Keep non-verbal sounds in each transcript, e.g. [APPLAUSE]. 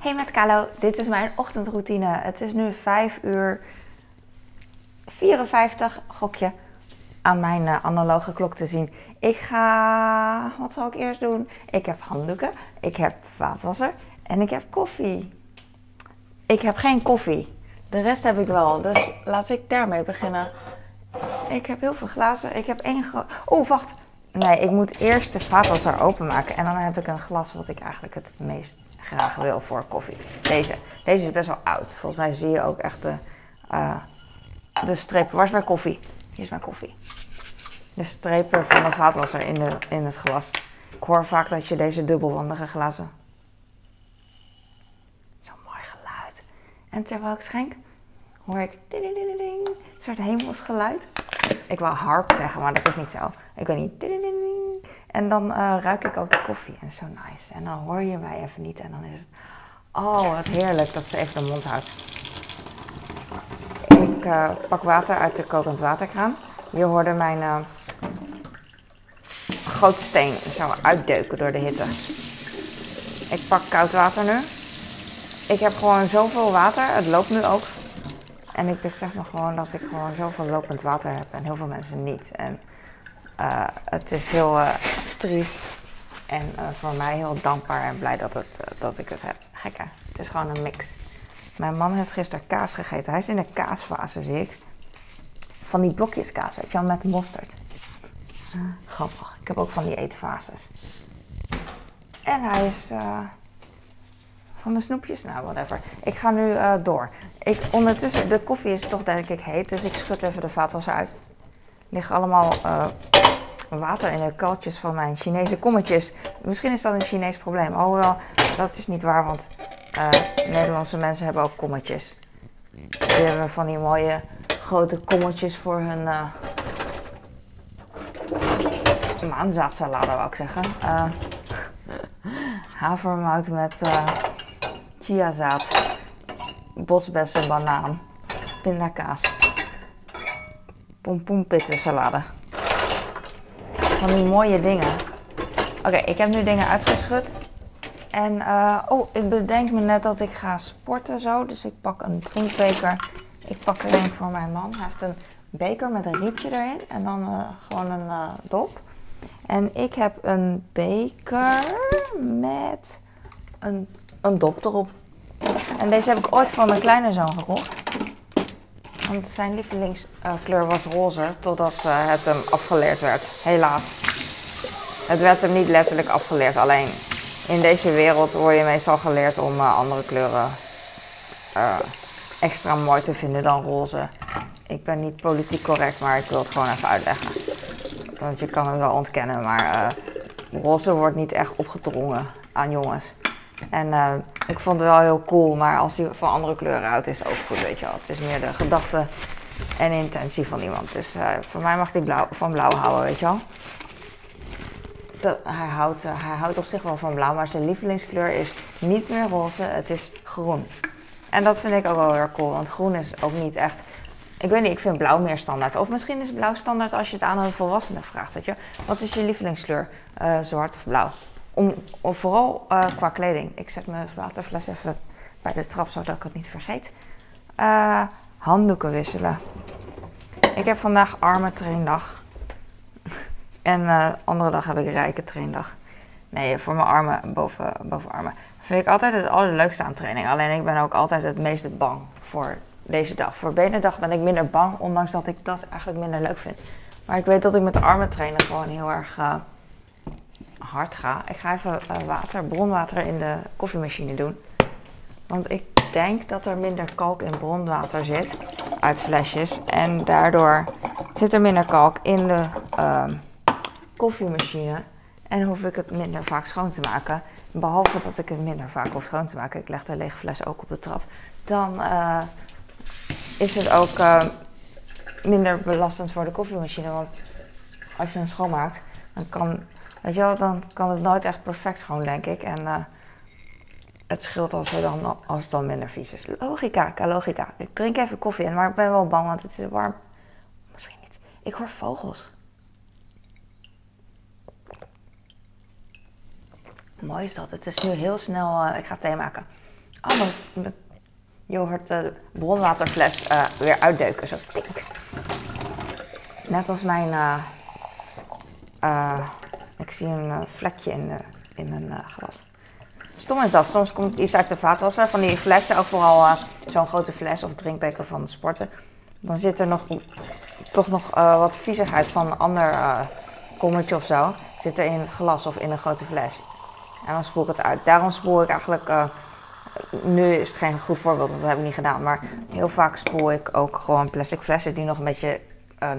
Hey met Kalo, dit is mijn ochtendroutine. Het is nu 5 uur 54, gokje, aan mijn uh, analoge klok te zien. Ik ga, wat zal ik eerst doen? Ik heb handdoeken, ik heb vaatwasser en ik heb koffie. Ik heb geen koffie. De rest heb ik wel, dus laat ik daarmee beginnen. Ik heb heel veel glazen. Ik heb één. Oh, wacht. Nee, ik moet eerst de vaatwasser openmaken. En dan heb ik een glas wat ik eigenlijk het meest graag wil voor koffie. Deze. Deze is best wel oud. Volgens mij zie je ook echt de, uh, de strepen. Waar is mijn koffie? Hier is mijn koffie. De strepen van de vaatwasser in, de, in het glas. Ik hoor vaak dat je deze dubbelwandige glazen... Zo'n mooi geluid. En terwijl ik schenk, hoor ik... Ding, ding, ding, een soort hemelsgeluid. Ik wil harp zeggen, maar dat is niet zo. Ik weet niet... En dan uh, ruik ik ook de koffie en zo nice. En dan hoor je mij even niet en dan is het... Oh, wat heerlijk dat ze even de mond houdt. Ik uh, pak water uit de kokend waterkraan. Je hoorde mijn uh, grote steen zo uitdeuken door de hitte. Ik pak koud water nu. Ik heb gewoon zoveel water. Het loopt nu ook. En ik besef me gewoon dat ik gewoon zoveel lopend water heb en heel veel mensen niet. En uh, het is heel uh, triest en uh, voor mij heel dankbaar en blij dat, het, dat ik het heb. Gekke, het is gewoon een mix. Mijn man heeft gisteren kaas gegeten. Hij is in de kaasfase, zie ik. Van die blokjes kaas, weet je wel, met mosterd. grappig. Ik heb ook van die eetfases. En hij is van de snoepjes, nou, whatever. Ik ga nu door. Ik, ondertussen, de koffie is toch denk ik heet, dus ik schud even de vaatwasser uit liggen allemaal water in de kaltjes van mijn Chinese kommetjes. Misschien is dat een Chinees probleem. Alhoewel, dat is niet waar, want uh, Nederlandse mensen hebben ook kommetjes. Die hebben van die mooie grote kommetjes voor hun uh, maanzaadsalade, wou ik zeggen. Uh, havermout met chiazaad, bosbessen, banaan, pindakaas salade. Van die mooie dingen. Oké, ik heb nu dingen uitgeschud. En, uh, oh, ik bedenk me net dat ik ga sporten zo. Dus ik pak een drinkbeker. Ik pak er een voor mijn man. Hij heeft een beker met een rietje erin. En dan uh, gewoon een uh, dop. En ik heb een beker met een, een dop erop. En deze heb ik ooit van mijn kleine zoon gekocht. Want zijn lievelingskleur was roze totdat uh, het hem afgeleerd werd. Helaas. Het werd hem niet letterlijk afgeleerd. Alleen in deze wereld word je meestal geleerd om uh, andere kleuren uh, extra mooi te vinden dan roze. Ik ben niet politiek correct, maar ik wil het gewoon even uitleggen. Want je kan het wel ontkennen, maar roze wordt niet echt opgedrongen aan jongens. En uh, ik vond het wel heel cool, maar als hij van andere kleuren houdt, is het ook goed, weet je wel. Het is meer de gedachte en intentie van iemand. Dus uh, voor mij mag hij blauw, van blauw houden, weet je wel. Dat, hij, houdt, uh, hij houdt op zich wel van blauw, maar zijn lievelingskleur is niet meer roze, het is groen. En dat vind ik ook wel heel cool, want groen is ook niet echt... Ik weet niet, ik vind blauw meer standaard. Of misschien is blauw standaard als je het aan een volwassene vraagt, weet je. Wat is je lievelingskleur? zwart of blauw? Om, vooral uh, qua kleding. Ik zet mijn waterfles even bij de trap zodat ik het niet vergeet. Uh, handdoeken wisselen. Ik heb vandaag arme traindag. [LAUGHS] en uh, andere dag heb ik rijke traindag. Nee, voor mijn armen boven, boven armen. vind ik altijd het allerleukste aan training. Alleen ik ben ook altijd het meeste bang voor deze dag. Voor benendag ben ik minder bang, ondanks dat ik dat eigenlijk minder leuk vind. Maar ik weet dat ik met de armen trainen gewoon heel erg hard ga. Ik ga even uh, water, bronwater in de koffiemachine doen. Want ik denk dat er minder kalk in bronwater zit uit flesjes. En daardoor zit er minder kalk in de uh, koffiemachine. En hoef ik het minder vaak schoon te maken. Behalve dat ik het minder vaak hoef schoon te maken. Ik leg de lege fles ook op de trap. Dan uh, is het ook uh, minder belastend voor de koffiemachine. Want als je hem schoonmaakt, dan kan Weet je wel, dan kan het nooit echt perfect schoon, denk ik. En uh, het scheelt als, het dan, als het dan minder vies is. Logica, logica. Ik drink even koffie in, maar ik ben wel bang, want het is warm. Misschien niet. Ik hoor vogels. Mooi is dat. Het is nu heel snel. Uh, ik ga thee maken. Oh, mijn, mijn yoghurt uh, bronwaterfles weer uitdeuken, zo flink. Net als mijn... Ik zie een vlekje in, de, in mijn glas. Stom is dat. Soms komt iets uit de vaatwasser. Van die flessen, ook vooral zo'n grote fles of drinkbeker van de sporten. Dan zit er nog, toch nog wat viezigheid van een ander kommetje of zo. Zit er in het glas of in een grote fles. En dan spoel ik het uit. Daarom spoel ik eigenlijk. Nu is het geen goed voorbeeld, dat heb ik niet gedaan. Maar heel vaak spoel ik ook gewoon plastic flessen die nog een beetje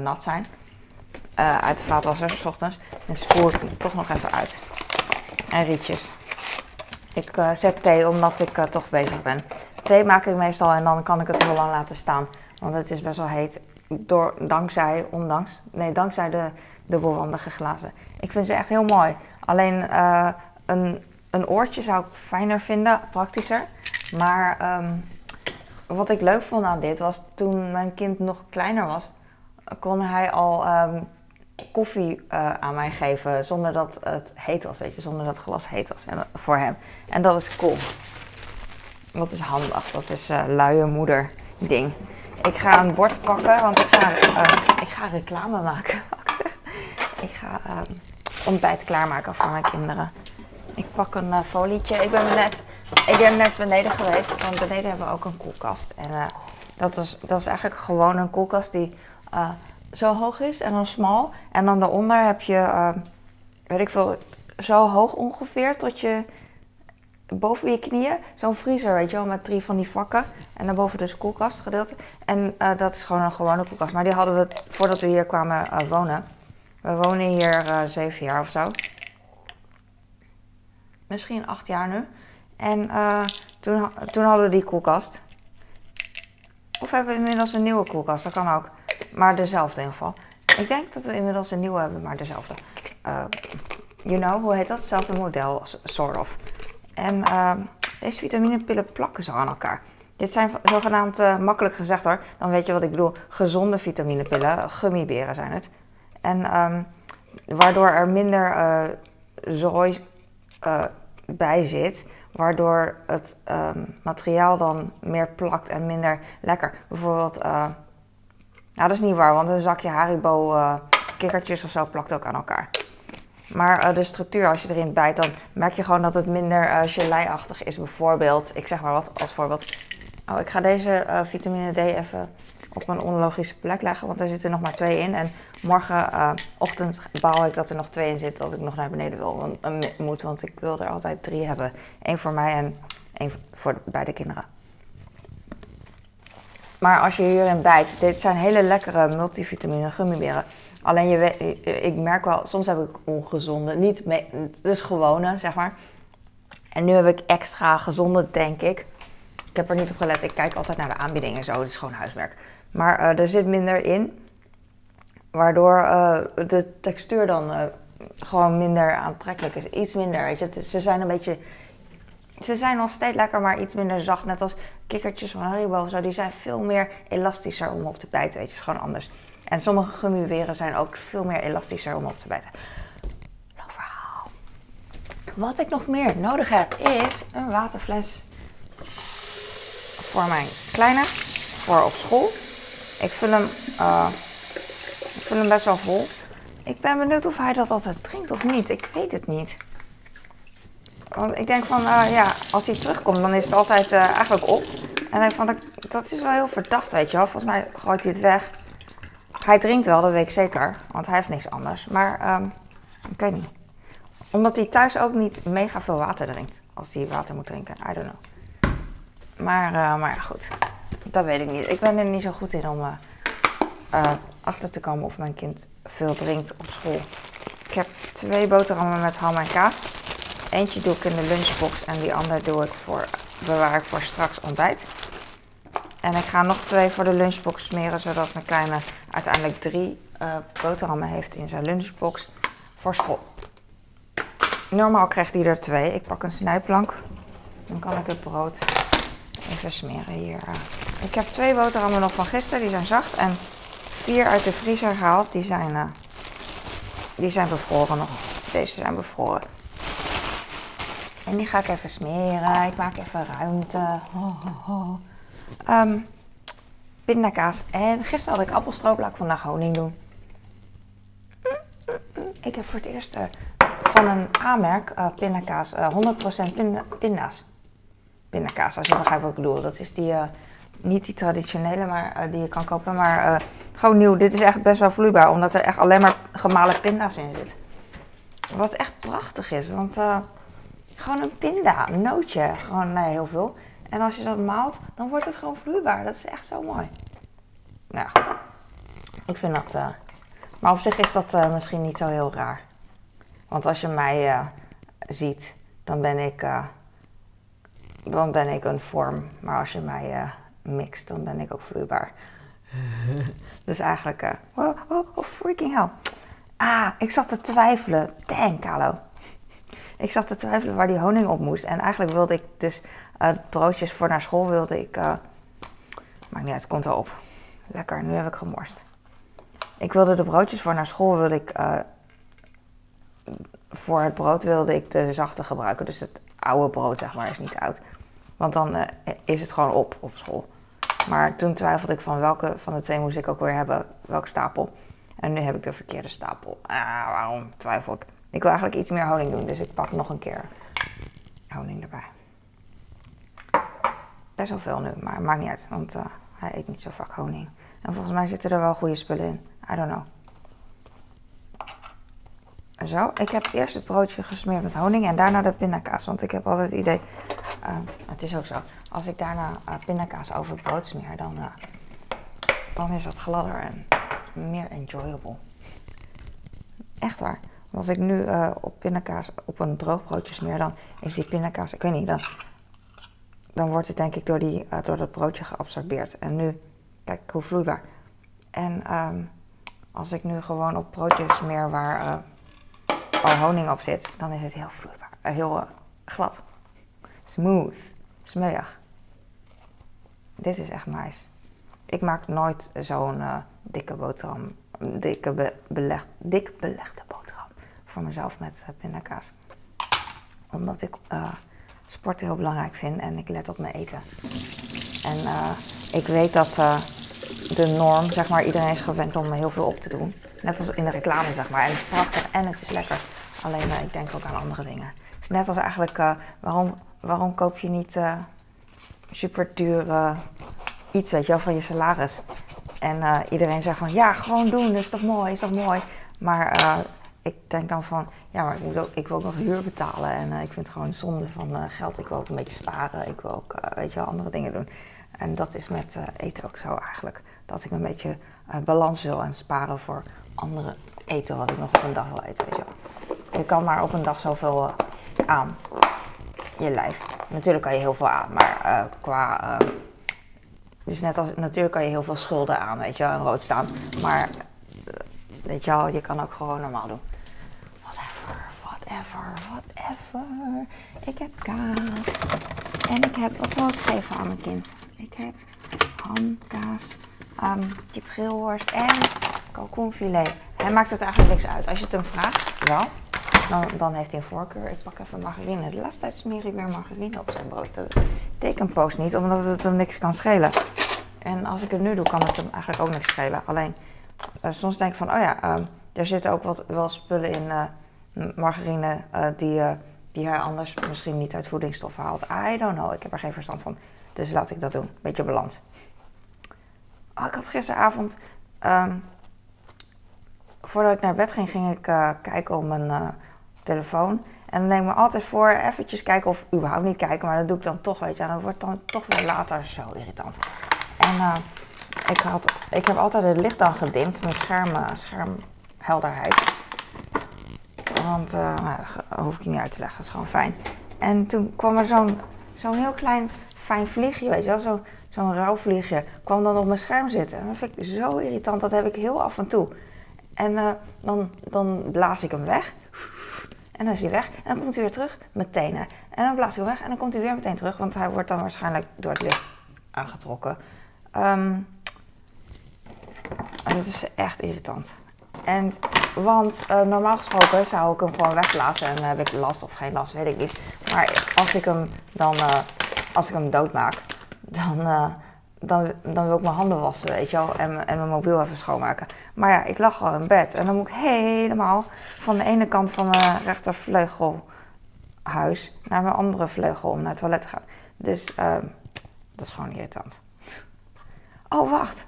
nat zijn. Uh, uit de vaatwasser, s ochtends. En spoel ik toch nog even uit. En rietjes. Ik zet thee omdat ik toch bezig ben. Thee maak ik meestal en dan kan ik het heel lang laten staan. Want het is best wel heet. Door, dankzij, ondanks, nee, dankzij de dubbelwandige glazen. Ik vind ze echt heel mooi. Alleen een, een oortje zou ik fijner vinden, praktischer. Maar ehm, wat ik leuk vond aan dit was toen mijn kind nog kleiner was, kon hij al um, koffie uh, aan mij geven zonder dat het heet was, weet je, zonder dat het glas heet was voor hem. En dat is cool. Dat is handig. Dat is uh, luie moeder ding. Ik ga een bord pakken, want ik ga, uh, ik ga reclame maken. [LAUGHS] ik ga ontbijt klaarmaken voor mijn kinderen. Ik pak een folietje. Ik ben, net, ik ben net beneden geweest, want beneden hebben we ook een koelkast. En dat, is, dat is eigenlijk gewoon een koelkast die zo hoog is en dan smal. En dan daaronder heb je, weet ik veel, zo hoog ongeveer tot je boven je knieën. Zo'n vriezer, weet je wel, met drie van die vakken. En daarboven dus koelkastgedeelte. En dat is gewoon een gewone koelkast. Maar die hadden we voordat we hier kwamen wonen. We wonen hier zeven jaar of zo misschien acht jaar nu. En toen, toen hadden we die koelkast. Of hebben we inmiddels een nieuwe koelkast? Dat kan ook. Maar dezelfde in ieder geval. Ik denk dat we inmiddels een nieuwe hebben, maar dezelfde. Uh, you know, hoe heet dat? Hetzelfde model, sort of. En uh, deze vitaminepillen plakken zo aan elkaar. Dit zijn zogenaamd, uh, makkelijk gezegd hoor, dan weet je wat ik bedoel, gezonde vitaminepillen. Gummiberen zijn het. En um, waardoor er minder zooi bij zit. Waardoor het ehm, materiaal dan meer plakt en minder lekker. Bijvoorbeeld, nou dat is niet waar, want een zakje Haribo uh, kikkertjes of zo plakt ook aan elkaar. Maar uh, de structuur, als je erin bijt, dan merk je gewoon dat het minder uh, geleiachtig is. Bijvoorbeeld, ik zeg maar wat als voorbeeld. Oh, ik ga deze vitamine D even op een onlogische plek leggen, want er zitten nog maar twee in. En morgenochtend baal ik dat er nog twee in zitten, dat ik nog naar beneden wil, want, moet. Want ik wil er altijd drie hebben. Eén voor mij en één voor beide kinderen. Maar als je hierin bijt, dit zijn hele lekkere multivitamine gummiberen. Alleen je weet, ik merk wel, soms heb ik ongezonde, niet dus gewone, zeg maar. En nu heb ik extra gezonde, denk ik. Ik heb er niet op gelet. Ik kijk altijd naar de aanbiedingen en zo. Het is gewoon huiswerk. Maar uh, er zit minder in. Waardoor uh, de textuur dan uh, gewoon minder aantrekkelijk is. Iets minder, weet je. ze zijn een beetje... Ze zijn nog steeds lekker, maar iets minder zacht. Net als kikkertjes van Haribo zo. Die zijn veel meer elastischer om op te bijten, weet je. is gewoon anders. En sommige gummiweren zijn ook veel meer elastischer om op te bijten. Lang. Wat ik nog meer nodig heb is een waterfles voor mijn kleine, voor op school. Ik vul hem, uh, ik vul hem best wel vol. Ik ben benieuwd of hij dat altijd drinkt of niet. Ik weet het niet. Want ik denk van, uh, ja, als hij terugkomt, dan is het altijd uh, eigenlijk op. En ik vond dat, dat is wel heel verdacht, weet je wel. Volgens mij gooit hij het weg. Hij drinkt wel, dat weet ik zeker. Want hij heeft niks anders. Maar um, ik weet niet. Omdat hij thuis ook niet mega veel water drinkt. Als hij water moet drinken. I don't know. Maar, uh, maar ja, goed. Dat weet ik niet. Ik ben er niet zo goed in om achter te komen of mijn kind veel drinkt op school. Ik heb twee boterhammen met ham en kaas. Eentje doe ik in de lunchbox en die andere doe ik voor, bewaar ik voor straks ontbijt. En ik ga nog twee voor de lunchbox smeren, zodat mijn kleine uiteindelijk drie uh, boterhammen heeft in zijn lunchbox voor school. Normaal krijgt hij er twee. Ik pak een snijplank. Dan kan ik het brood even smeren hier. Ik heb twee boterhammen nog van gisteren, die zijn zacht. En vier uit de vriezer gehaald, die zijn, uh, die zijn bevroren nog. Deze zijn bevroren. En die ga ik even smeren. Ik maak even ruimte. Ehm, pindakaas. En gisteren had ik appelstroop. Laat ik vandaag honing doen. Ik heb voor het eerst eh, van een A-merk uh, pindakaas. 100% pinda pinda's. Pindakaas, als je begrijpt wat ik bedoel. Dat is die, niet die traditionele maar, die je kan kopen, maar gewoon nieuw. Dit is echt best wel vloeibaar, omdat er echt alleen maar gemalen pinda's in zit. Wat echt prachtig is, want gewoon een pinda, een nootje, gewoon nee, heel veel. En als je dat maalt, dan wordt het gewoon vloeibaar. Dat is echt zo mooi. Nou goed. Ik vind dat... Uh, maar op zich is dat uh, misschien niet zo heel raar. Want als je mij uh, ziet, dan ben ik... dan ben ik een vorm. Maar als je mij mixt, dan ben ik ook vloeibaar. [LAUGHS] dus eigenlijk... oh, oh, oh, freaking hell. Ah, ik zat te twijfelen. Dang, Carlo. Ik zat te twijfelen waar die honing op moest. En eigenlijk wilde ik dus uh, broodjes voor naar school wilde ik... Uh, maakt niet uit, het komt wel op. Lekker, nu heb ik gemorst. Ik wilde de broodjes voor naar school wilde ik... Uh, voor het brood wilde ik de zachte gebruiken. Dus het oude brood, zeg maar, is niet oud. Want dan is het gewoon op op school. Maar toen twijfelde ik van welke van de twee moest ik ook weer hebben. Welke stapel. En nu heb ik de verkeerde stapel. Ah, waarom twijfel ik? Ik wil eigenlijk iets meer honing doen, dus ik pak nog een keer honing erbij. Best wel veel nu, maar maakt niet uit, want uh, hij eet niet zo vaak honing. En volgens mij zitten er wel goede spullen in. I don't know. Zo, ik heb eerst het broodje gesmeerd met honing en daarna de pindakaas. Want ik heb altijd het idee, uh, het is ook zo, als ik daarna uh, pindakaas over het brood smeer, dan, dan is dat gladder en meer enjoyable. Echt waar. Als ik nu uh, op pindakaas op een droog broodje smeer, dan is die pindakaas, ik weet niet, dan, dan wordt het denk ik door, die, uh, door dat broodje geabsorbeerd. En nu, kijk hoe vloeibaar. En um, als ik nu gewoon op broodjes smeer waar uh, al honing op zit, dan is het heel vloeibaar, heel glad. Smooth, smeuig. Dit is echt nice. Ik maak nooit zo'n dikke boterham, dikke be dik belegde boterham voor mezelf met uh, pindakaas. Omdat ik uh, sport heel belangrijk vind en ik let op mijn eten. En uh, ik weet dat de norm, zeg maar, iedereen is gewend om heel veel op te doen. Net als in de reclame, zeg maar. En het is prachtig en het is lekker. Alleen ik denk ook aan andere dingen. Is net als eigenlijk, waarom, waarom koop je niet super dure iets, weet je wel, van je salaris? En iedereen zegt van, ja, gewoon doen, is toch mooi, is toch mooi? Maar ik denk dan van, ja, maar ik, moet ook, ik wil ook nog huur betalen. En uh, ik vind het gewoon zonde van uh, geld. Ik wil ook een beetje sparen. Ik wil ook, uh, weet je wel, andere dingen doen. En dat is met eten ook zo eigenlijk. Dat ik een beetje balans wil en sparen voor andere eten wat ik nog op een dag wil eten, weet je wel. Je kan maar op een dag zoveel aan. Je lijf. Natuurlijk kan je heel veel aan, maar qua... dus net als, natuurlijk kan je heel veel schulden aan, weet je wel, rood staan. Maar weet je wel, je kan ook gewoon normaal doen whatever, whatever. Ik heb kaas. En ik heb, wat zal ik geven aan mijn kind? Ik heb ham, kaas, um, kip grillworst en kalkoenfilet. Hij maakt het eigenlijk niks uit. Als je het hem vraagt, wel, dan, dan heeft hij een voorkeur. Ik pak even margarine. De laatste tijd smeer ik weer margarine op zijn brood. Dat deed niet, omdat het hem niks kan schelen. En als ik het nu doe, kan het hem eigenlijk ook niks schelen. Alleen, uh, soms denk ik van, oh ja, uh, er zitten ook wat, wel spullen in... Uh, margarine uh, die, uh, die hij anders misschien niet uit voedingsstoffen haalt. I don't know, ik heb er geen verstand van. Dus laat ik dat doen. Beetje balans. Oh, ik had gisteravond, um, voordat ik naar bed ging, ging ik uh, kijken op mijn telefoon. En dan neem ik me altijd voor eventjes kijken of überhaupt niet kijken, maar dat doe ik dan toch, weet je. En dat wordt dan toch weer later zo irritant. En ik, had, ik heb altijd het licht dan gedimd, mijn scherm, schermhelderheid. Want uh, dat hoef ik niet uit te leggen, dat is gewoon fijn. En toen kwam er zo'n zo'n heel klein fijn vliegje, weet je wel, zo'n zo'n rauw vliegje, kwam dan op mijn scherm zitten. En dat vind ik zo irritant, dat heb ik heel af en toe. En uh, dan, dan blaas ik hem weg. En dan is hij weg. En dan komt hij weer terug meteen. En dan blaas ik hem weg en dan komt hij weer meteen terug, want hij wordt dan waarschijnlijk door het licht aangetrokken. Um, dat is echt irritant. En, want eh, normaal gesproken zou ik hem gewoon wegplaatsen en heb ik last of geen last, weet ik niet. Maar als ik hem dan, uh, als ik hem doodmaak, dan, uh, dan, dan wil ik mijn handen wassen, weet je wel, en, en mijn mobiel even schoonmaken. Maar ja, ik lag al in bed en dan moet ik helemaal van de ene kant van mijn rechtervleugelhuis naar mijn andere vleugel om naar het toilet te gaan. Dus ehm, dat is gewoon irritant. Oh, wacht.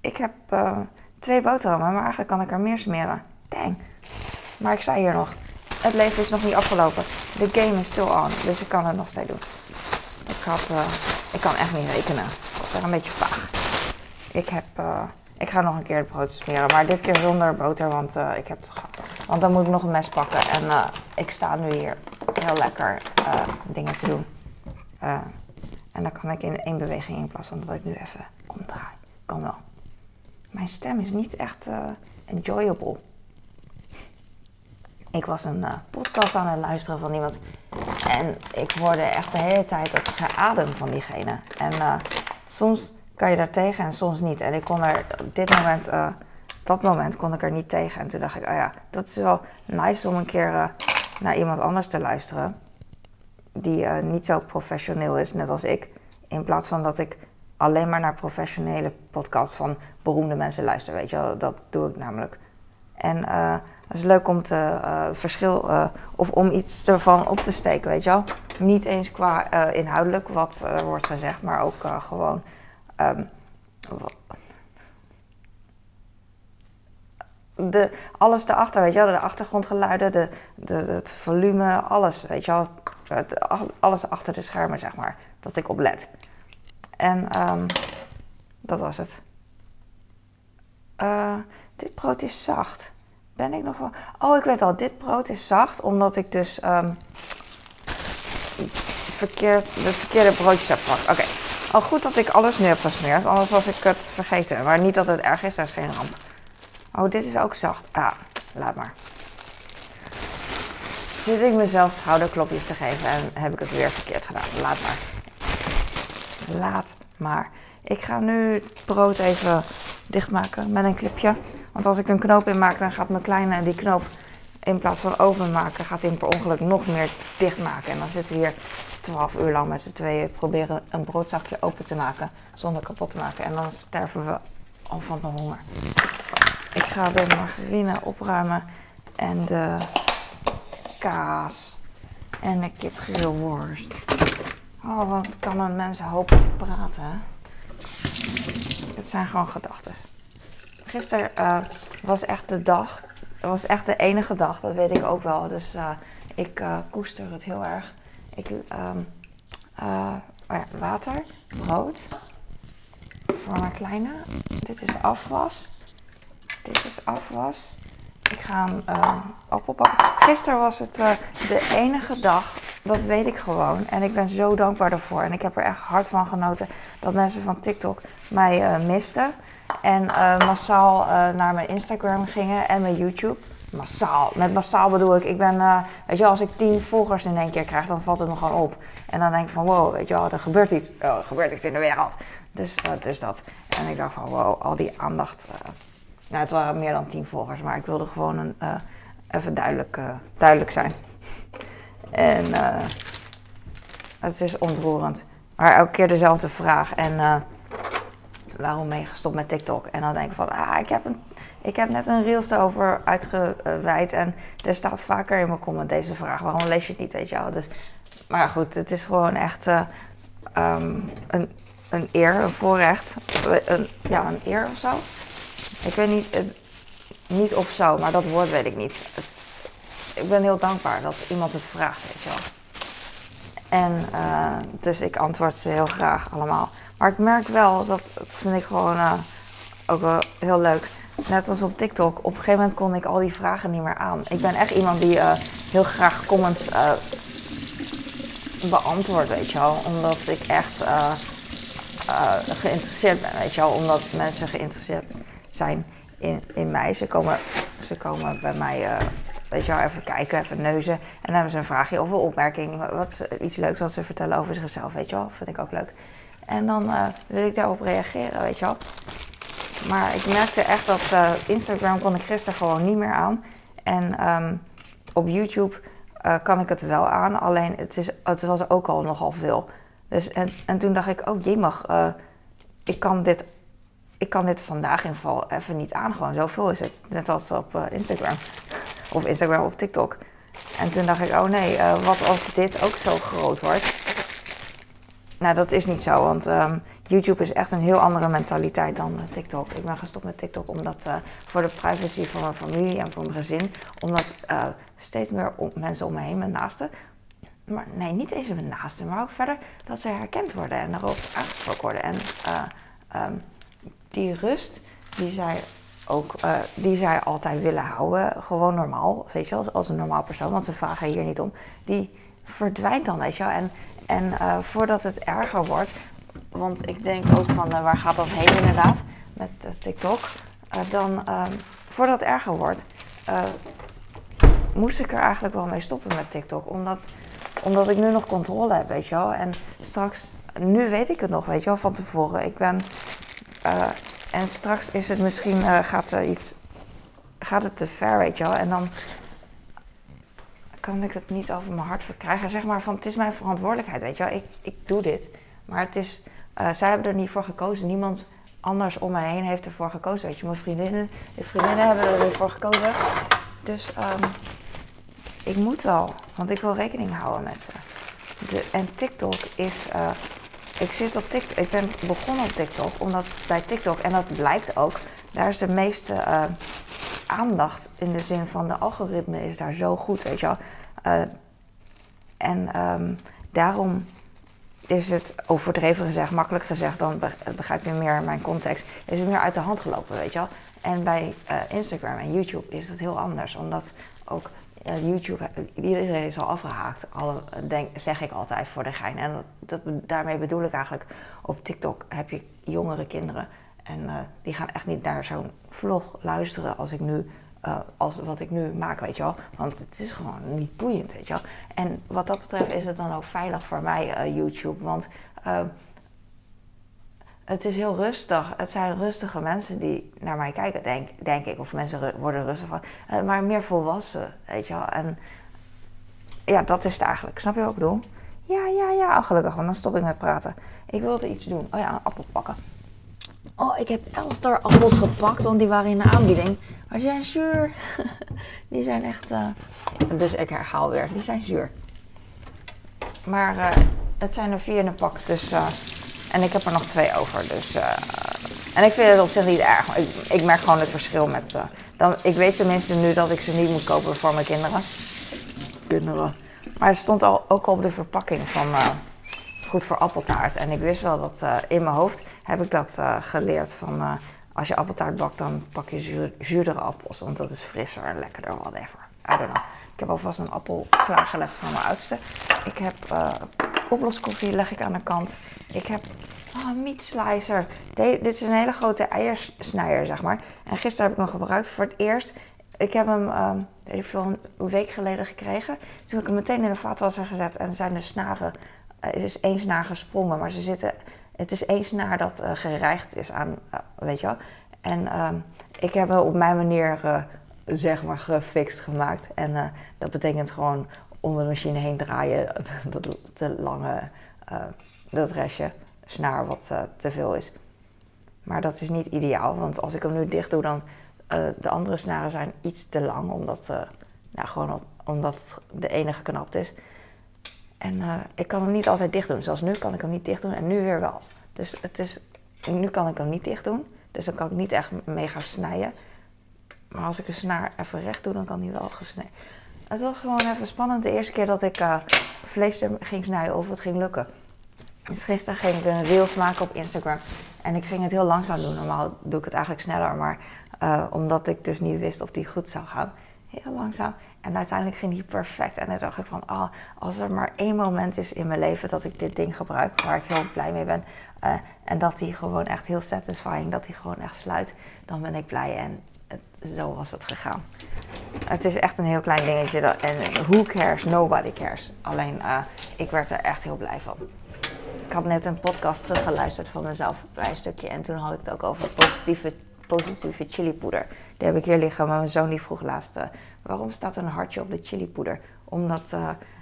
Ik heb uh, twee boterhammen, maar eigenlijk kan ik er meer smeren. Dang. Maar ik sta hier nog. Het leven is nog niet afgelopen. De game is still on, dus ik kan het nog steeds doen. Ik, had, uh, ik kan echt niet rekenen. Dat is een beetje vaag. Ik, heb, uh, ik ga nog een keer het brood smeren, maar dit keer zonder boter, want ik heb het gehad. Want dan moet ik nog een mes pakken en ik sta nu hier heel lekker dingen te doen. en dan kan ik in één beweging in plaats van dat ik nu even omdraai. Kan wel mijn stem is niet echt uh, enjoyable. Ik was een uh, podcast aan het luisteren van iemand. En ik hoorde echt de hele tijd het geadem van diegene. En uh, soms kan je daar tegen en soms niet. En ik kon er op dit moment, dat moment kon ik er niet tegen. En toen dacht ik, oh ja, dat is wel nice om een keer naar iemand anders te luisteren. Die niet zo professioneel is, net als ik. In plaats van dat ik alleen maar naar professionele podcasts van beroemde mensen luister. Weet je wel, dat doe ik namelijk. En uh, het is leuk om te uh, verschil uh, of om iets ervan op te steken, weet je wel. Niet eens qua inhoudelijk wat wordt gezegd, maar ook gewoon. Um, de, alles erachter, weet je wel. De achtergrondgeluiden, de, de, het volume, alles, weet je wel. Alles achter de schermen, zeg maar. Dat ik op let. En um, dat was het. Uh, dit brood is zacht. Ben ik nog wel. Oh, ik weet al, dit brood is zacht omdat ik dus um, de verkeerde broodjes heb gepakt. Oké. Okay. Al goed dat ik alles nu heb gesmeerd, anders was ik het vergeten. Maar niet dat het erg is, dat is geen ramp. Oh, dit is ook zacht. Ah, laat maar. Zit ik mezelf schouderklopjes te geven en heb ik het weer verkeerd gedaan. Laat maar. Laat maar. Ik ga nu het brood even dichtmaken met een clipje. Want als ik een knoop in maak, dan gaat mijn kleine die knoop in plaats van openmaken, gaat hij per ongeluk nog meer dichtmaken. En dan zitten we hier 12 uur lang met z'n tweeën proberen een broodzakje open te maken zonder kapot te maken. En dan sterven we al van de honger. Ik ga de margarine opruimen en de kaas en de kipgrillworst. Oh, wat kan een mens hopen praten? Het zijn gewoon gedachten. Gisteren uh, was echt de dag. Het was echt de enige dag, dat weet ik ook wel. Dus uh, ik uh, koester het heel erg. Ik, um, oh ja, water, brood. Voor mijn kleine. Dit is afwas. Dit is afwas. Ik ga een appel pakken. Gisteren was het de enige dag dat weet ik gewoon. En ik ben zo dankbaar daarvoor. En ik heb er echt hard van genoten dat mensen van TikTok mij uh, misten. En uh, massaal uh, naar mijn Instagram gingen en mijn YouTube. Massaal. Met massaal bedoel ik, ik ben, weet je als ik tien volgers in één keer krijg, dan valt het me gewoon op. En dan denk ik van, wow, weet je wel, er gebeurt iets. Er gebeurt iets in de wereld. Dus, dus dat. En ik dacht van, wow, al die aandacht. Nou, het waren meer dan tien volgers, maar ik wilde gewoon een, even duidelijk, duidelijk zijn. [LAUGHS] En uh, het is ontroerend. Maar elke keer dezelfde vraag. En waarom ben je gestopt met TikTok? En dan denk ik van, ah, ik heb, een, ik heb net een reels erover uitgewijd. En er staat vaker in mijn comment deze vraag. Waarom lees je het niet, weet je wel? Dus, maar goed, het is gewoon echt um, een, een eer, een voorrecht. Een, ja, een eer of zo. Ik weet niet, niet of zo, maar dat woord weet ik niet ik ben heel dankbaar dat iemand het vraagt, weet je wel. En uh, dus ik antwoord ze heel graag allemaal. Maar ik merk wel, dat, vind ik gewoon uh, ook wel heel leuk. Net als op TikTok, op een gegeven moment kon ik al die vragen niet meer aan. Ik ben echt iemand die heel graag comments beantwoordt, weet je wel. Omdat ik echt geïnteresseerd ben, weet je wel. Omdat mensen geïnteresseerd zijn in, in mij. Ze komen, ze komen bij mij weet je wel, even kijken, even neuzen. En dan hebben ze een vraagje of een opmerking. Wat, iets leuks wat ze vertellen over zichzelf, weet je wel. Vind ik ook leuk. En dan uh, wil ik daarop reageren, weet je wel. Maar ik merkte echt dat uh, Instagram kon ik gisteren gewoon niet meer aan. En ehm, op YouTube uh, kan ik het wel aan. Alleen het, is, het was ook al nogal veel. Dus, en, en toen dacht ik, oh jee mag, uh, ik, kan dit, ik kan dit vandaag in geval even niet aan. Gewoon zoveel is het. Net als op Instagram. Of Instagram op TikTok. En toen dacht ik, oh nee, wat als dit ook zo groot wordt? Nou, dat is niet zo, want um, YouTube is echt een heel andere mentaliteit dan uh, TikTok. Ik ben gestopt met TikTok omdat voor de privacy van mijn familie en van mijn gezin, omdat steeds meer mensen om me heen, mijn naasten, maar nee, niet eens mijn naasten, maar ook verder dat ze herkend worden en daarop aangesproken worden. En um, die rust die zij ook, die zij altijd willen houden, gewoon normaal, weet je wel, als een normaal persoon, want ze vragen hier niet om, die verdwijnt dan, weet je wel. En en uh, voordat het erger wordt, want ik denk ook van uh, waar gaat dat heen inderdaad met TikTok, dan ehm, voordat het erger wordt, moest ik er eigenlijk wel mee stoppen met TikTok. Omdat, omdat ik nu nog controle heb, weet je wel. En straks, nu weet ik het nog, weet je wel, van tevoren. Ik ben, en straks is het misschien, gaat er iets, gaat het te ver, weet je wel. En dan kan ik het niet over mijn hart verkrijgen. Zeg maar van, het is mijn verantwoordelijkheid, weet je wel. Ik, ik doe dit. Maar het is, uh, zij hebben er niet voor gekozen. Niemand anders om mij heen heeft ervoor gekozen, weet je. Mijn vriendinnen, de vriendinnen hebben er voor gekozen. Dus um, ik moet wel, want ik wil rekening houden met ze. De, en TikTok is... Ik zit op TikTok. Ik ben begonnen op TikTok omdat bij TikTok, en dat blijkt ook, daar is de meeste uh, aandacht in de zin van de algoritme is daar zo goed, weet je wel. Uh, en um, daarom is het overdreven gezegd, makkelijk gezegd, dan begrijp je meer mijn context, is het meer uit de hand gelopen, weet je wel. En bij uh, Instagram en YouTube is het heel anders, omdat ook YouTube, iedereen is al afgehaakt, al, denk, zeg ik altijd voor de gein. En dat, daarmee bedoel ik eigenlijk, op TikTok heb je jongere kinderen en uh, die gaan echt niet naar zo'n vlog luisteren als ik nu, uh, als wat ik nu maak, weet je wel. Want het is gewoon niet boeiend, weet je wel. En wat dat betreft is het dan ook veilig voor mij, uh, YouTube. Want het is heel rustig. Het zijn rustige mensen die naar mij kijken, denk, denk ik. Of mensen worden rustig van. maar meer volwassen, weet je wel. En ja, dat is het eigenlijk. Snap je wat ik bedoel? Ja, ja, ja. Oh, gelukkig, want dan stop ik met praten. Ik wilde iets doen. Oh ja, een appel pakken. Oh, ik heb Elstar appels gepakt, want die waren in de aanbieding. Maar die zijn zuur. [LAUGHS] die zijn echt... Uh... Dus ik herhaal weer, die zijn zuur. Maar uh, het zijn er vier in een pak, dus... En ik heb er nog twee over, dus... En ik vind het op zich niet erg. Ik, ik merk gewoon het verschil met... dan, ik weet tenminste nu dat ik ze niet moet kopen voor mijn kinderen. Kinderen. Maar het stond al, ook op de verpakking van goed voor appeltaart. En ik wist wel dat in mijn hoofd heb ik dat geleerd van als je appeltaart bakt, dan pak je zuur, zuurdere appels. Want dat is frisser en lekkerder, whatever. I don't know. Ik heb alvast een appel klaargelegd van mijn oudste. Ik heb oploskoffie leg ik aan de kant. Ik heb oh, meat slicer. Dit is een hele grote eiersnijder, zeg maar. En gisteren heb ik hem gebruikt voor het eerst. Ik heb hem, weet ik veel, een week geleden gekregen. Toen heb ik hem meteen in de vaatwasser gezet en zijn de snaren eh, is één snaar gesprongen, maar ze zitten, het is één snaar dat uh, gereigd is aan, uh, weet je wel. En uh, ik heb hem op mijn manier, zeg maar, gefixt gemaakt. En dat betekent gewoon om de machine heen draaien, [LAUGHS] dat te lange, dat restje snaar wat te veel is. Maar dat is niet ideaal, want als ik hem nu dicht doe, dan de andere snaren zijn iets te lang, omdat, nou, gewoon omdat de enige geknapt is. En uh, ik kan hem niet altijd dicht doen. Zoals nu kan ik hem niet dicht doen en nu weer wel. Dus het is, nu kan ik hem niet dicht doen. Dus dan kan ik niet echt mee gaan snijden. Maar als ik de snaar even recht doe, dan kan hij wel gesneden. Het was gewoon even spannend de eerste keer dat ik uh, vlees ging snijden of het ging lukken. Dus gisteren ging ik een reels maken op Instagram. En ik ging het heel langzaam doen. Normaal doe ik het eigenlijk sneller. Maar uh, omdat ik dus niet wist of die goed zou gaan. Heel langzaam. En uiteindelijk ging die perfect. En dan dacht ik van, oh, als er maar één moment is in mijn leven dat ik dit ding gebruik, waar ik heel blij mee ben, uh, en dat die gewoon echt heel satisfying, dat die gewoon echt sluit, dan ben ik blij. En zo was het gegaan. Het is echt een heel klein dingetje. Dat, en who cares? Nobody cares. Alleen, uh, ik werd er echt heel blij van. Ik had net een podcast teruggeluisterd van mezelf, klein stukje. En toen had ik het ook over positieve positieve chilipoeder. Die heb ik hier liggen, maar mijn zoon die vroeg laatst... waarom staat een hartje op de chilipoeder? Omdat,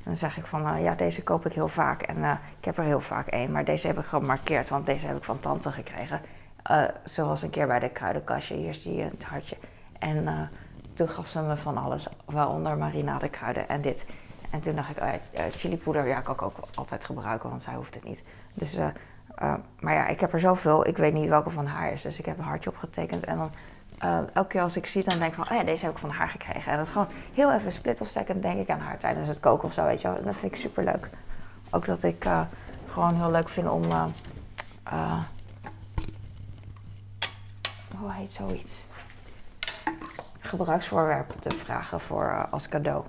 dan zeg ik van, ja, deze koop ik heel vaak. En ik heb er heel vaak één, maar deze heb ik gemarkeerd... want deze heb ik van tante gekregen. zoals een keer bij de kruidenkastje, hier zie je het hartje. En toen gaf ze me van alles, waaronder marinadekruiden en dit. En toen dacht ik, oh ja, chilipoeder, ja, kan ik ook altijd gebruiken, want zij hoeft het niet. Dus, uh, maar ja, ik heb er zoveel, ik weet niet welke van haar is. Dus ik heb een hartje opgetekend. En dan elke keer als ik zie, dan denk ik van, oh ja, deze heb ik van haar gekregen. En dat is gewoon heel even split of second, denk ik aan haar tijdens het koken of zo, weet je wel. Dat vind ik super leuk. Ook dat ik gewoon heel leuk vind om, hoe heet zoiets? Gebruiksvoorwerpen te vragen voor, uh, als cadeau.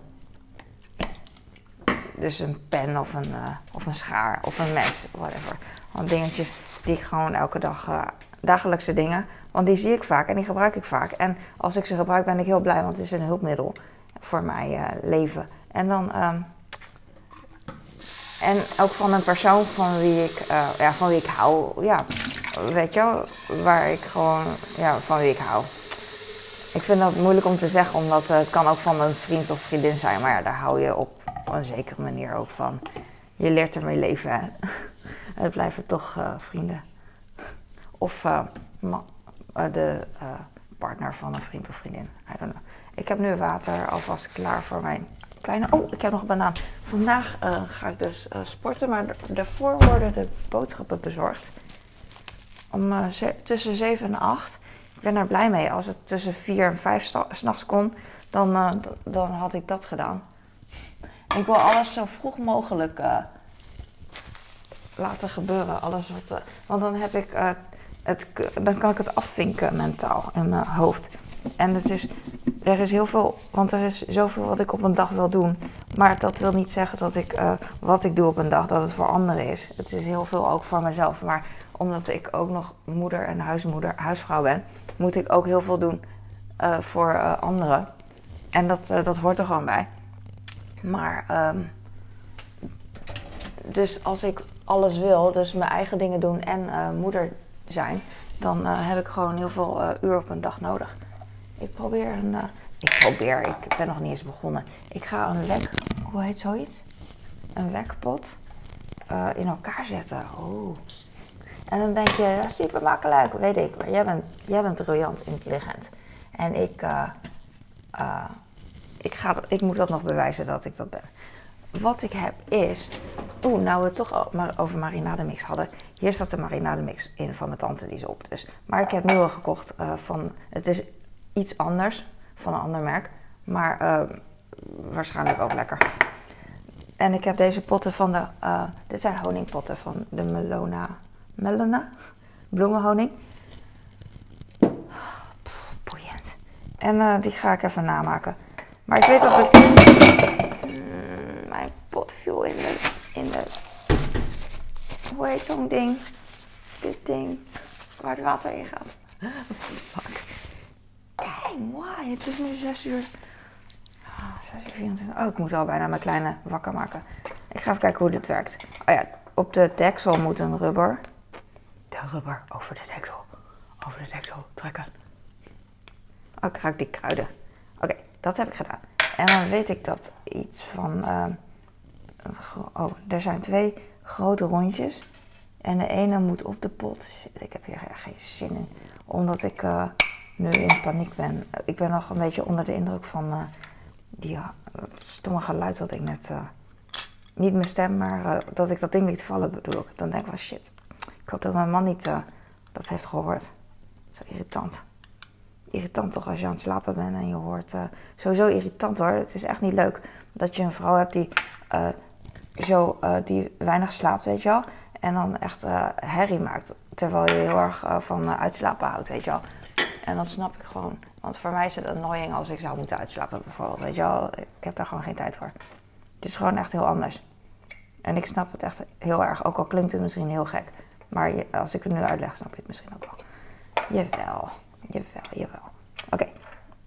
Dus een pen of een, uh, of een schaar of een mes, whatever. Gewoon dingetjes die ik gewoon elke dag, uh, dagelijkse dingen. Want die zie ik vaak en die gebruik ik vaak. En als ik ze gebruik ben ik heel blij, want het is een hulpmiddel voor mijn leven. En dan... Um, en ook van een persoon van wie ik, ja, van wie ik hou. Ja, weet je wel, waar ik gewoon, ja, van wie ik hou. Ik vind dat moeilijk om te zeggen, omdat het kan ook van een vriend of vriendin zijn. Maar ja, daar hou je op een zekere manier ook van. Je leert ermee leven. [LAUGHS] Het blijven toch uh, vrienden. Of uh, de partner van een vriend of vriendin. I don't know. Ik heb nu water alvast klaar voor mijn kleine... Oh, ik heb nog een banaan. Vandaag ga ik dus sporten, maar daarvoor worden de boodschappen bezorgd. Om tussen 7 en 8 ben er blij mee. Als het tussen vier en vijf s'nachts kon, dan, uh, dan had ik dat gedaan. Ik wil alles zo vroeg mogelijk uh, laten gebeuren. Alles wat, uh, want dan, heb ik, het, dan kan ik het afvinken mentaal in mijn hoofd. En het is, er is heel veel, want er is zoveel wat ik op een dag wil doen. Maar dat wil niet zeggen dat ik wat ik doe op een dag, dat het voor anderen is. Het is heel veel ook voor mezelf. Maar omdat ik ook nog moeder en huismoeder, huisvrouw ben, moet ik ook heel veel doen uh, voor uh, anderen. En dat, uh, dat hoort er gewoon bij. Maar, um, dus als ik alles wil, dus mijn eigen dingen doen en moeder zijn, dan heb ik gewoon heel veel uur op een dag nodig. Ik probeer een. ik probeer, ik ben nog niet eens begonnen. Ik ga een wek. Hoe heet zoiets? Een wekpot in elkaar zetten. Oh. En dan denk je, super makkelijk, weet ik. Maar jij bent, jij bent briljant, intelligent. En ik, uh, uh, ik, ga, ik moet dat nog bewijzen dat ik dat ben. Wat ik heb is, oeh, nou we het toch maar over marinademix hadden. Hier staat de marinademix in van mijn tante, die is op dus. Maar ik heb al gekocht uh, van, het is iets anders, van een ander merk. Maar waarschijnlijk ook lekker. En ik heb deze potten van de, dit zijn honingpotten van de Melona Melena, bloemenhoning. Boeiend. En uh, die ga ik even namaken. Maar ik weet dat ik... Mm, mijn pot viel in de... In de hoe heet zo'n ding? Dit ding. Waar het water in gaat. Fuck? Kijk, why? Het is nu 6 uur... 6 uur 24. Oh, ik moet al bijna mijn kleine wakker maken. Ik ga even kijken hoe dit werkt. Oh ja, op de deksel moet een rubber rubber over de deksel. Over de deksel trekken. Oh, ik die kruiden. Oké, dat heb ik gedaan. En dan weet ik dat iets van. Uh, oh, er zijn twee grote rondjes. En de ene moet op de pot. Ik heb hier geen zin in. Omdat ik uh, nu in paniek ben. Ik ben nog een beetje onder de indruk van uh, die stomme geluid dat ik net. niet mijn stem, maar dat ik dat ding liet vallen bedoel ik. Dan denk ik van shit. Ik hoop dat mijn man niet uh, dat heeft gehoord. Zo irritant. Irritant toch als je aan het slapen bent en je hoort. Uh, sowieso irritant hoor. Het is echt niet leuk dat je een vrouw hebt die, uh, zo, die weinig slaapt, weet je wel. En dan echt herrie maakt. Terwijl je heel erg van uitslapen houdt, weet je wel. En dat snap ik gewoon. Want voor mij is het annoying als ik zou moeten uitslapen bijvoorbeeld. Weet je wel, ik heb daar gewoon geen tijd voor. Het is gewoon echt heel anders. En ik snap het echt heel erg. Ook al klinkt het misschien heel gek. Maar als ik het nu uitleg, snap je het misschien ook wel. Jawel, jawel, jawel. Oké,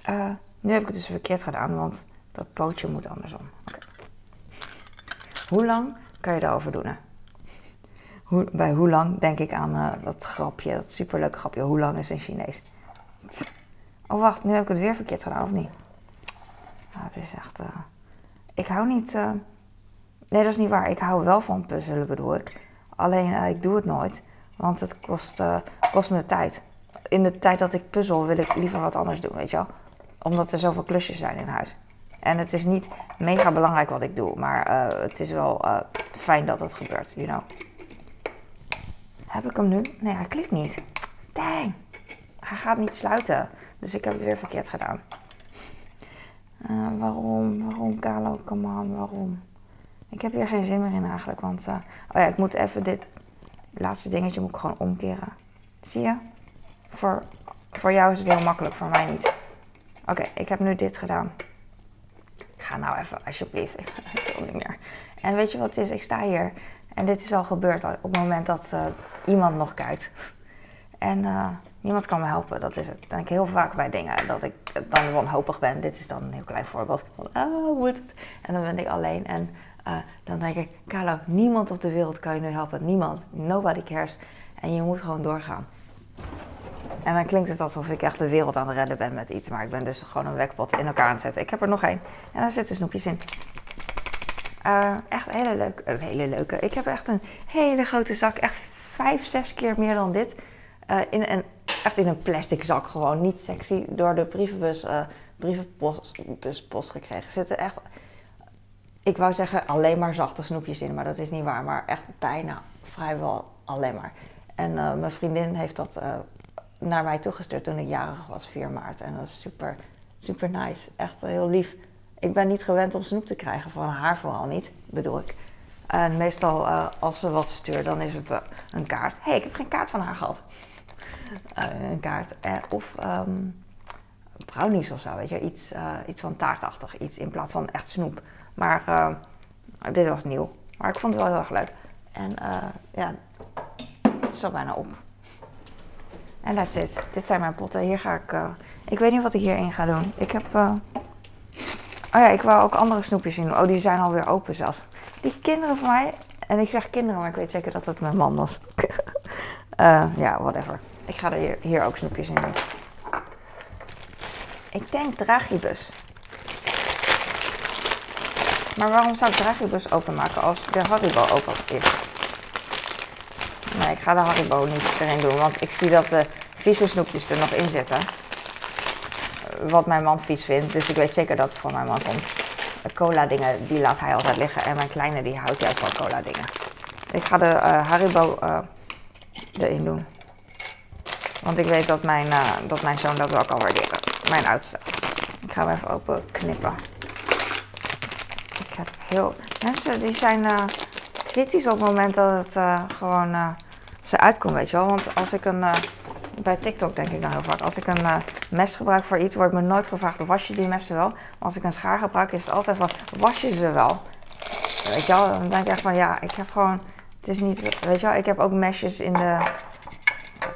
eh, nu heb ik het dus verkeerd gedaan, want dat pootje moet andersom. Okay. Hoe lang kan je erover doen? Hoe, bij hoe lang denk ik aan uh, dat grapje, dat superleuke grapje. Hoe lang is in Chinees? Oh, wacht, nu heb ik het weer verkeerd gedaan, of niet? Nou, het is echt... Uh... Ik hou niet... Nee, dat is niet waar. Ik hou wel van puzzelen, bedoel ik. Alleen, uh, ik doe het nooit. Want het kost, kost me de tijd. In de tijd dat ik puzzel wil ik liever wat anders doen, weet je wel. Omdat er zoveel klusjes zijn in huis. En het is niet mega belangrijk wat ik doe. Maar het is wel fijn dat het gebeurt, you know. Heb ik hem nu? Nee, hij klikt niet. Dang. Hij gaat niet sluiten. Dus ik heb het weer verkeerd gedaan. Waarom? Waarom, Carlo? Come on, waarom? Ik heb hier geen zin meer in eigenlijk. Want, uh, oh ja, ik moet even dit laatste dingetje moet ik gewoon omkeren. Zie je? Voor, voor jou is het heel makkelijk, voor mij niet. Oké, ik heb nu dit gedaan. Ga nou even, alsjeblieft. [LAUGHS] Ik wil niet meer. En weet je wat het is? Ik sta hier. En dit is al gebeurd op het moment dat uh, iemand nog kijkt. En Niemand kan me helpen. Dat is het. Denk ik heel vaak bij dingen. Dat ik dan wanhopig ben. Dit is dan een heel klein voorbeeld. Van, oh, moet het? En dan ben ik alleen. En uh, dan denk ik, Carlo, niemand op de wereld kan je nu helpen. Niemand. Nobody cares. En je moet gewoon doorgaan. En dan klinkt het alsof ik echt de wereld aan het redden ben met iets. Maar ik ben dus gewoon een wekpot in elkaar aan het zetten. Ik heb er nog één. En daar zitten snoepjes in. Uh, echt hele leuke, een hele leuke. Ik heb echt een hele grote zak. Echt vijf, zes keer meer dan dit. Uh, in een echt in een plastic zak gewoon. Niet sexy. Door de brievenbus, uh, brievenbuspost gekregen. Zitten echt, ik wou zeggen alleen maar zachte snoepjes in. Maar dat is niet waar. Maar echt bijna vrijwel alleen maar. En uh, mijn vriendin heeft dat uh, naar mij toegestuurd toen ik jarig was, 4 maart. En dat is super, super nice. Echt heel lief. Ik ben niet gewend om snoep te krijgen, van haar vooral niet, bedoel ik. En meestal als ze wat stuurt, dan is het een kaart. Hé, hey, ik heb geen kaart van haar gehad. Eh, een kaart. Eh, of um, brownies of zo, weet je. Iets, iets van taartachtig, iets in plaats van echt snoep. Maar uh, dit was nieuw. Maar ik vond het wel heel erg leuk. En ja, het is al bijna op. En that's it. Dit zijn mijn potten. Hier ga ik... ik weet niet wat ik hierin ga doen. Ik heb... Oh ja, ik wou ook andere snoepjes zien. Oh, die zijn alweer open zelfs. Die kinderen van mij... En ik zeg kinderen, maar ik weet zeker dat het mijn man was. [LAUGHS] ja, whatever. Ik ga er hier, ook snoepjes in doen. Ik denk Dragibus. Maar waarom zou ik Dragibus openmaken als de Haribo open is? Nee, ik ga de Haribo niet erin doen, want ik zie dat de vieze snoepjes er nog in zitten. Wat mijn man vies vindt, dus ik weet zeker dat het van mijn man komt. De cola dingen, die laat hij altijd liggen. En mijn kleine, die houdt juist van cola dingen. Ik ga de uh, Haribo uh, erin doen. Want ik weet dat mijn, uh, dat mijn zoon dat wel kan waarderen. Mijn oudste. Ik ga hem even open knippen. Heb heel... Mensen die zijn uh, kritisch op het moment dat het uh, gewoon ze uitkomt, weet je wel. Want als ik een... bij TikTok denk ik dan heel vaak. Als ik een mes gebruik voor iets, wordt me nooit gevraagd... was je die messen wel? Maar als ik een schaar gebruik, is het altijd van... was je ze wel? Weet je wel? Dan denk ik echt van... Ja, ik heb gewoon... Het is niet... Weet je wel? Ik heb ook mesjes in de...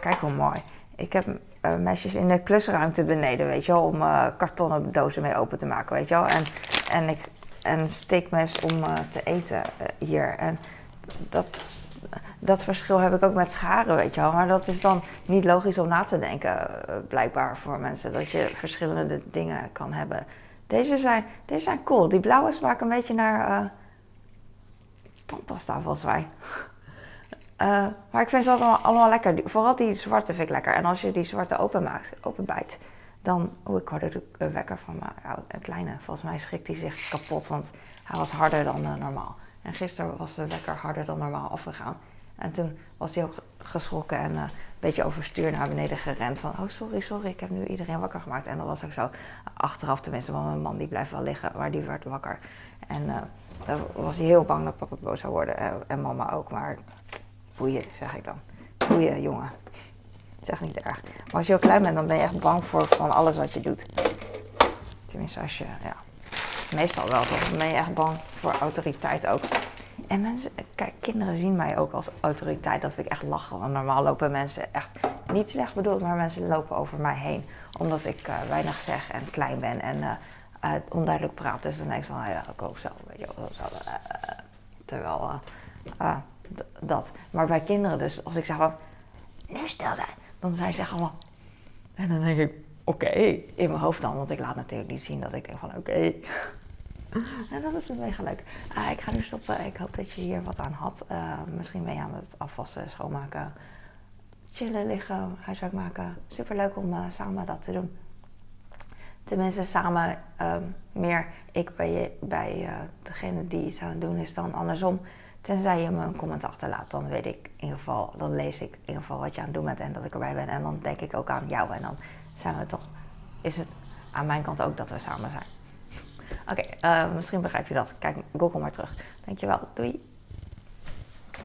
Kijk hoe mooi. Ik heb uh, mesjes in de klusruimte beneden, weet je wel, om uh, kartonnen dozen mee open te maken, weet je wel. En, en, ik, en een steekmes om uh, te eten hier. En dat, dat verschil heb ik ook met scharen, weet je wel. Maar dat is dan niet logisch om na te denken, blijkbaar voor mensen. Dat je verschillende dingen kan hebben. Deze zijn, deze zijn cool. Die blauwe smaken een beetje naar tandpasta volgens mij. Uh, [LAUGHS] maar ik vind ze allemaal, allemaal lekker. Vooral die zwarte vind ik lekker. En als je die zwarte openmaakt, openbijt, dan... Oh, ik hoorde de wekker van mijn kleine. Volgens mij schrikt hij zich kapot, want hij was harder dan uh, normaal. En gisteren was de wekker harder dan normaal afgegaan. En toen was hij ook geschrokken en uh, een beetje overstuur naar beneden gerend. Van, oh sorry, sorry, ik heb nu iedereen wakker gemaakt. En dat was ook zo, achteraf tenminste, want mijn man die blijft wel liggen, maar die werd wakker. En dan was hij heel bang dat papa boos zou worden en mama ook. Maar Boeien, zeg ik dan. Boeien, jongen. Zeg niet erg. Maar als je heel klein bent, dan ben je echt bang voor van alles wat je doet. Tenminste, als je, ja. Meestal wel toch? Dan ben je echt bang voor autoriteit ook. En mensen, kijk, kinderen zien mij ook als autoriteit. Dat ik echt lachen. Want normaal lopen mensen echt niet slecht bedoeld, maar mensen lopen over mij heen. Omdat ik uh, weinig zeg en klein ben en uh, uh, onduidelijk praat. Dus dan denk ik van, ja, ik ook zo. Weet je, zo terwijl dat. Maar bij kinderen dus, als ik zeg van, nu stil zijn, dan zijn ze allemaal, En dan denk ik, oké, in mijn hoofd dan. Want ik laat natuurlijk niet zien dat ik denk van, oké. en dat is het mega leuk. Ah, ik ga nu stoppen. Ik hoop dat je hier wat aan had. Uh, misschien ben je aan het afwassen, schoonmaken, chillen, liggen, huiswerk maken. Super leuk om uh, samen dat te doen. Tenminste, samen um, meer ik bij, bij uh, degene die iets aan het doen is dan andersom. Tenzij je me een comment achterlaat, dan weet ik in ieder geval, dan lees ik in ieder geval wat je aan het doen bent en dat ik erbij ben. En dan denk ik ook aan jou en dan zijn we toch, is het aan mijn kant ook dat we samen zijn. [LAUGHS] Oké, uh, misschien begrijp je dat. Kijk, Google maar terug. Dankjewel. Doei.